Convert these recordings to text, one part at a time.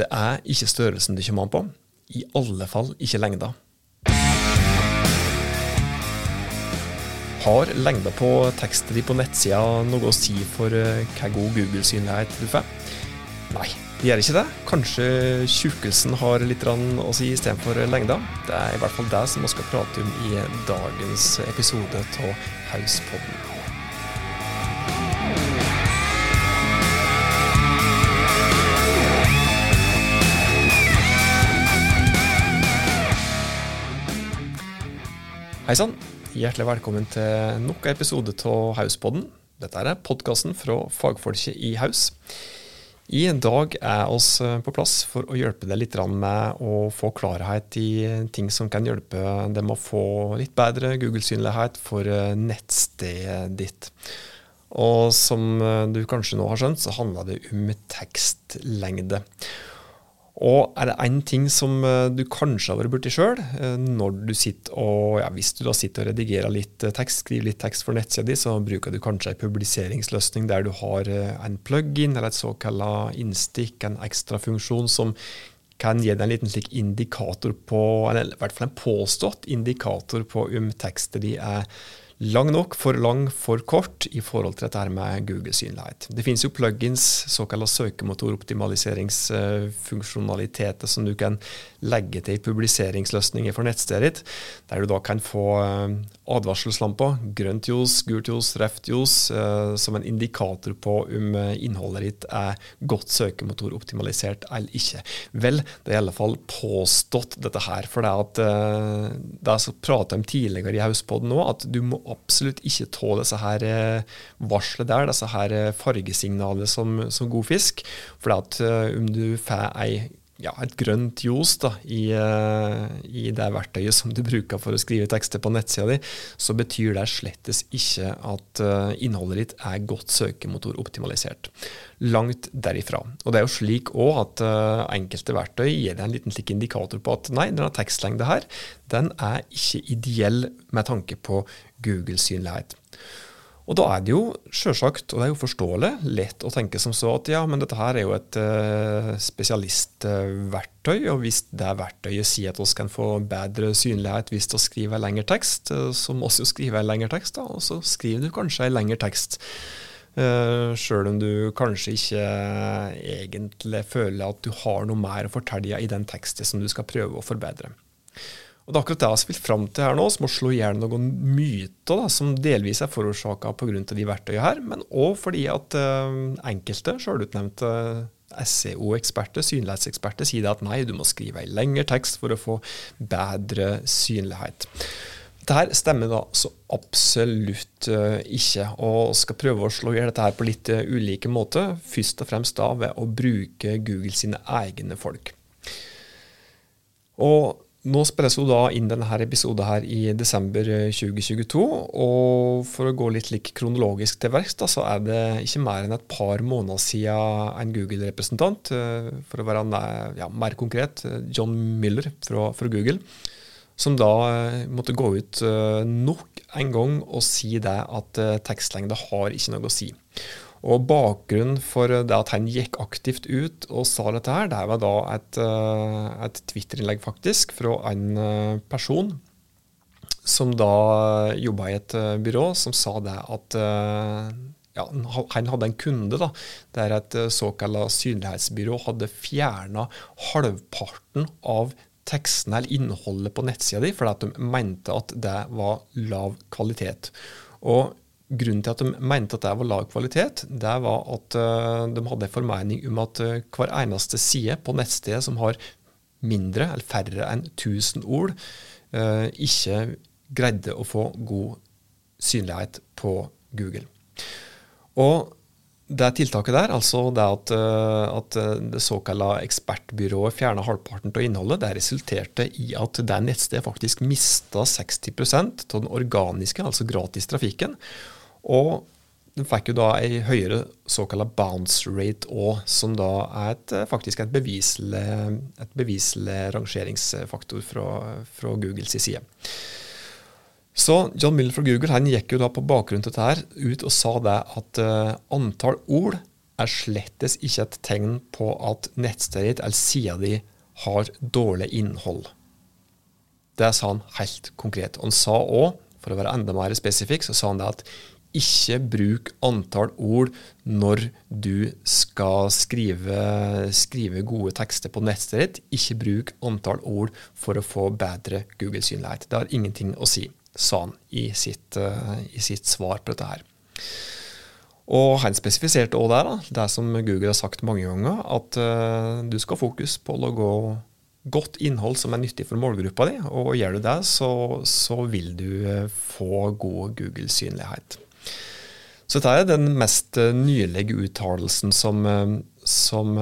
Det er ikke størrelsen det kommer an på, i alle fall ikke lengda. Har lengda på teksten din på nettsida noe å si for eh, hva god Google-synlighet du får? Nei, det gjør ikke det. Kanskje tjukkelsen har litt å si istedenfor lengda. Det er i hvert fall det som vi skal prate om i dagens episode av Hauspodden. Hei sann. Hjertelig velkommen til nok en episode av Hauspodden. Dette er podkasten fra fagfolket i Haus. I dag er oss på plass for å hjelpe deg litt med å få klarhet i ting som kan hjelpe deg med å få litt bedre Google-synlighet for nettstedet ditt. Og som du kanskje nå har skjønt, så handler det om tekstlengde. Og er det én ting som eh, du kanskje har vært borti sjøl, eh, når du sitter og ja, hvis du da sitter og redigerer litt eh, tekst, skriver litt tekst for nettsida di, så bruker du kanskje en publiseringsløsning der du har en plug-in eller et såkalt innstikk, en ekstrafunksjon som kan gi deg en liten slik indikator på, eller i hvert fall en påstått indikator på om teksten din er lang nok, for lang, for kort i forhold til dette her med Google-synlighet. Det finnes jo plugins, såkalte søkemotoroptimaliseringsfunksjonaliteter, som du kan legge til i publiseringsløsninger for nettstedet ditt, der du da kan få eh, advarselslamper, grønt ljos, gult ljos, røft ljos, eh, som en indikator på om eh, innholdet ditt er godt søkemotoroptimalisert eller ikke. Vel, det er i alle fall påstått dette her. For det er at det er så prata om tidligere i Hauspodden nå, at du må absolutt ikke tåle disse her varselet der, disse her fargesignalene som, som god fisk. For at om du får ei ja, et grønt ljos da, i, uh, i, det verktøyet som du bruker for å skrive tekster på nettsida di, så betyr det slettes ikke at uh, innholdet ditt er godt søkemotoroptimalisert. Langt derifra. Og det er jo slik òg at uh, enkelte verktøy gir deg en liten slik indikator på at nei, denne tekstlengde her, den er ikke ideell med tanke på Google-synlighet. Og da er det jo sjølsagt, og det er jo forståelig, lett å tenke som så at ja, men dette her er jo et uh, spesialistverktøy, og hvis det verktøyet sier at vi kan få bedre synlighet hvis vi skriver en lengre tekst, uh, så må vi jo skrive en lengre tekst, da, og så skriver du kanskje en lengre tekst. Uh, Sjøl om du kanskje ikke egentlig føler at du har noe mer å fortelle i den teksten som du skal prøve å forbedre. Og Det er akkurat det jeg har spilt fram til her nå, som å slå i hjel noen myter da, som delvis er forårsaka pga. de verktøyene her, men òg fordi at uh, enkelte sjølutnevnte SEO-eksperter, synlighetseksperter, sier at nei, du må skrive en lengre tekst for å få bedre synlighet. Dette stemmer da så absolutt uh, ikke, og skal prøve å slå i dette her på litt ulike måter. Først og fremst da ved å bruke Google sine egne folk. Og nå spilles jo da inn denne episoden her i desember 2022. Eh, og for å gå litt lik kronologisk til verks, da, så er det ikke mer enn et par måneder siden en Google-representant, eh, for å være ja, mer konkret, eh, John Miller fra, fra, Google, som da måtte gå ut nok en gang og si det at tekstlengde har ikke noe å si. Og Bakgrunnen for det at han gikk aktivt ut og sa dette, her, det var da et, eh, et Twitter-innlegg faktisk fra en eh, person som da jobba i et eh, byrå, som sa det at ja, han hadde en kunde da, der et såkalt synlighetsbyrå hadde fjerna halvparten av tekstene eller innholdet på nettsida di fordi at de mente at det var lav kvalitet. Og Grunnen til at de mente at det var lav kvalitet, det var at uh, de hadde en formening om at uh, hver eneste side på nettstedet som har mindre eller færre enn 1000 ord, uh, ikke greide å få god synlighet på Google. Og det tiltaket der, altså det at, at det såkalte ekspertbyrået fjerna halvparten av innholdet, det resulterte i at det nettstedet faktisk mista 60% av den organiske, altså gratistrafikken. Og den fikk jo da ei høyere såkalla bounce rate òg, som da er et, faktisk et beviselig, et beviselig rangeringsfaktor fra, fra Googles side. Så John Miller fra Google han gikk jo da på bakgrunn til dette her ut og sa det at uh, antall ord er slettes ikke et tegn på at nettstedet ditt eller sida di har dårlig innhold. Det sa han helt konkret. Han sa òg, for å være enda mer spesifikk, så sa han det at ikke bruk antall ord når du skal skrive, skrive gode tekster på nettstedet ditt. Ikke bruk antall ord for å få bedre Google-synlighet. Det har ingenting å si, sa han i sitt, uh, i sitt svar på dette her. Og han spesifiserte òg der, da, det som Google har sagt mange ganger, at uh, du skal ha fokus på å lage godt innhold som er nyttig for målgruppa di. Og gjør du det, så, så vil du uh, få god Google-synlighet. Så dette er den mest uh, nylige uttalelsen som, som,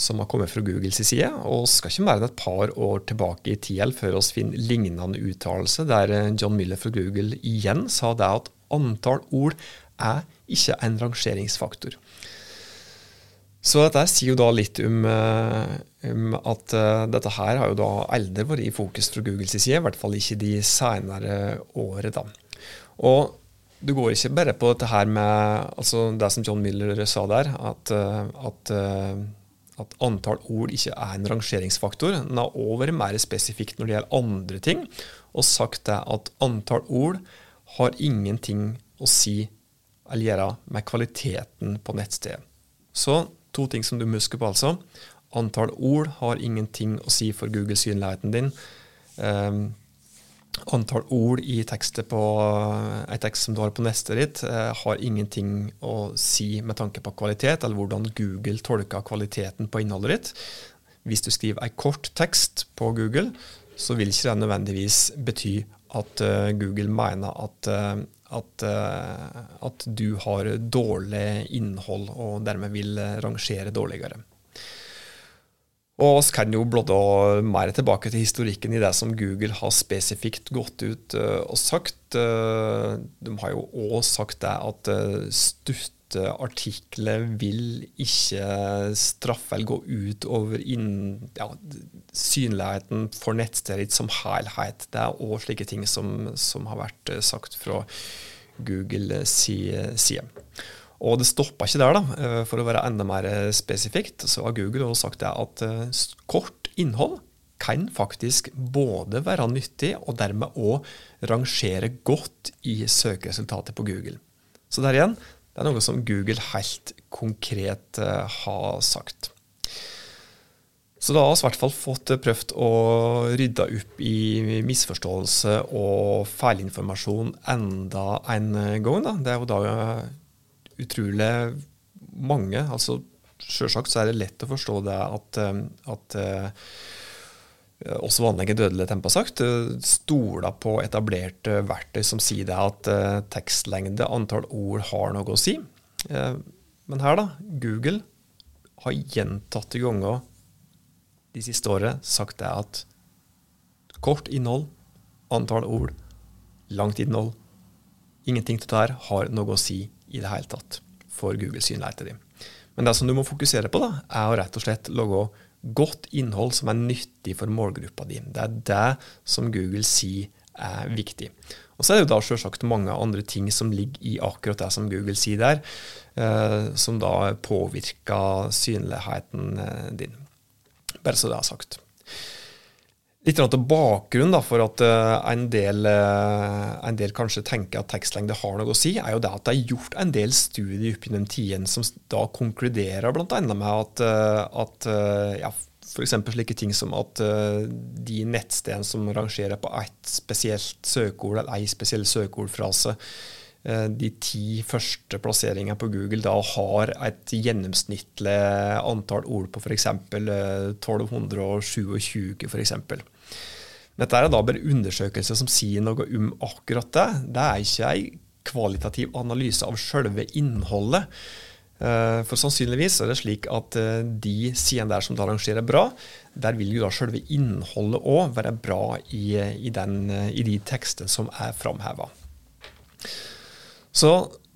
som, har kommet fra Googles side. Og skal ikke mer enn et par år tilbake i tid før vi finner lignende uttalelse, der John Miller fra Google igjen sa det at antall ord er ikke en rangeringsfaktor. Så dette sier jo da litt om, eh, om at dette her har jo da aldri vært i fokus fra Googles side, i hvert fall ikke de senere året. Og du går ikke bare på dette her med altså det som John Miller sa der, at, uh, at, uh, at antall ord ikke er en rangeringsfaktor. Den har òg vært mer spesifikt når det gjelder andre ting, og sagt det at antall ord har ingenting å si eller gjøre med kvaliteten på nettstedet. Så to ting som du må huske på, altså. Antall ord har ingenting å si for Google-synligheten din. Um, antall ord i tekstet på en tekst som du har på neste ditt, uh, har ingenting å si med tanke på kvalitet, eller hvordan Google tolker kvaliteten på innholdet ditt. Hvis du skriver en kort tekst på Google, så vil ikke det nødvendigvis bety at uh, Google mener at at, at, du har dårlig innhold og dermed vil rangere dårligere. Og oss kan jo blodde mer tilbake til historikken i det som Google har spesifikt gått ut uh, og sagt. Uh, de har jo òg sagt det at stutte artikler vil ikke straffe eller gå ut over inn, ja, synligheten for nettstedet som helhet. Det er òg slike ting som, som, har vært sagt fra Google side. Og det stoppa ikke der, da. Eh, for å være enda mer spesifikt, så har Google også sagt at eh, kort innhold kan faktisk både være nyttig og dermed òg rangere godt i søkeresultatet på Google. Så der igjen, det er noe som Google helt konkret eh, har sagt. Så da har vi i hvert fall fått prøvd å rydde opp i misforståelse og feilinformasjon enda en gang. Da. Det er jo da utrolig mange. altså Selvsagt så er det lett å forstå det at, at også vanlige dødelige temper sagt, stoler på etablerte verktøy som sier det at tekstlengde, antall ord, har noe å si. Men her, da. Google har gjentatte ganger de siste året sagt det at kort innhold, antall ord, langt innhold Ingenting til det her har noe å si i det hele tatt for Google synligheten din. Men det som du må fokusere på, da, er å rett og slett lage godt innhold som er nyttig for målgruppa di. Det er det som Google sier er viktig. Og så er det jo da selvsagt mange andre ting som ligger i akkurat det som Google sier der, eh, som da påvirker synligheten eh, din. Bare så det er sagt. Litt til bakgrunn da, for at uh, en, del, uh, en, del, kanskje tenker at tekstlengde har noe å si, er jo det at det er gjort en del studier opp gjennom tiden som da konkluderer bl.a. med at, uh, at ja, f.eks. slike ting som at de nettstedene som rangerer på ett spesielt søkeord eller ei spesiell søkeordfrase, Eh, de ti første plasseringene på Google da har et gjennomsnittlig antall ord på f.eks. 1227. For eksempel. Dette er da bare undersøkelser som sier noe om akkurat det. Det er ikke en kvalitativ analyse av selve innholdet. Eh, for sannsynligvis er det slik at eh, de sidene der som da rangerer bra, der vil jo da selve innholdet òg være bra i, i, den, i de tekstene som er framheva. Så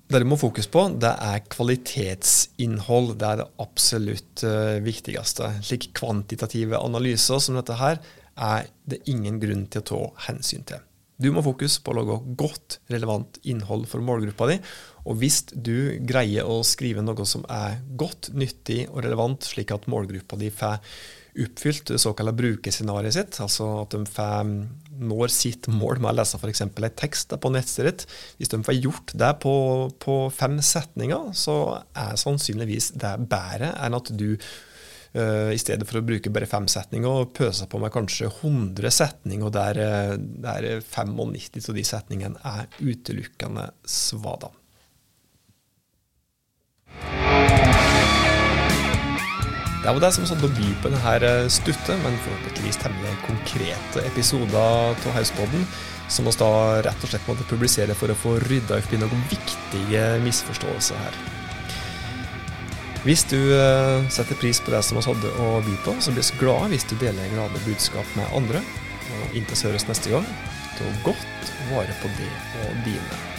det du må fokus på, det er kvalitetsinnhold. Det er det absolutt uh, viktigste. Slik kvantitative analyser som dette her er det ingen grunn til å ta hensyn til. Du må fokus på å lage godt, relevant innhold for målgruppa di, Og hvis du greier å skrive noe som er godt, nyttig og relevant, slik at målgruppa di får oppfylt det såkalte brukerscenarioet sitt, altså at de får, når sitt mål med å lese f.eks. en tekst på nettstedet. Hvis de får gjort det på, på, fem setninger, så er sannsynligvis det bedre enn at du uh, i stedet for å bruke bare fem setninger, pøser på med kanskje 100 setninger, der, der 95 av de setningene er utelukkende svada. Det var det som satt å by på denne eh, stutte, men forhåpentligvis temmelig konkrete episoder av Hauspodden, som vi da rett og slett måtte publisere for å få rydda opp i noen viktige misforståelser her. Hvis du uh, setter pris på det som vi hadde å by på, så blir vi glad hvis du deler glade budskap med andre. Og inntil høres neste gang, ta godt vare på det og dine.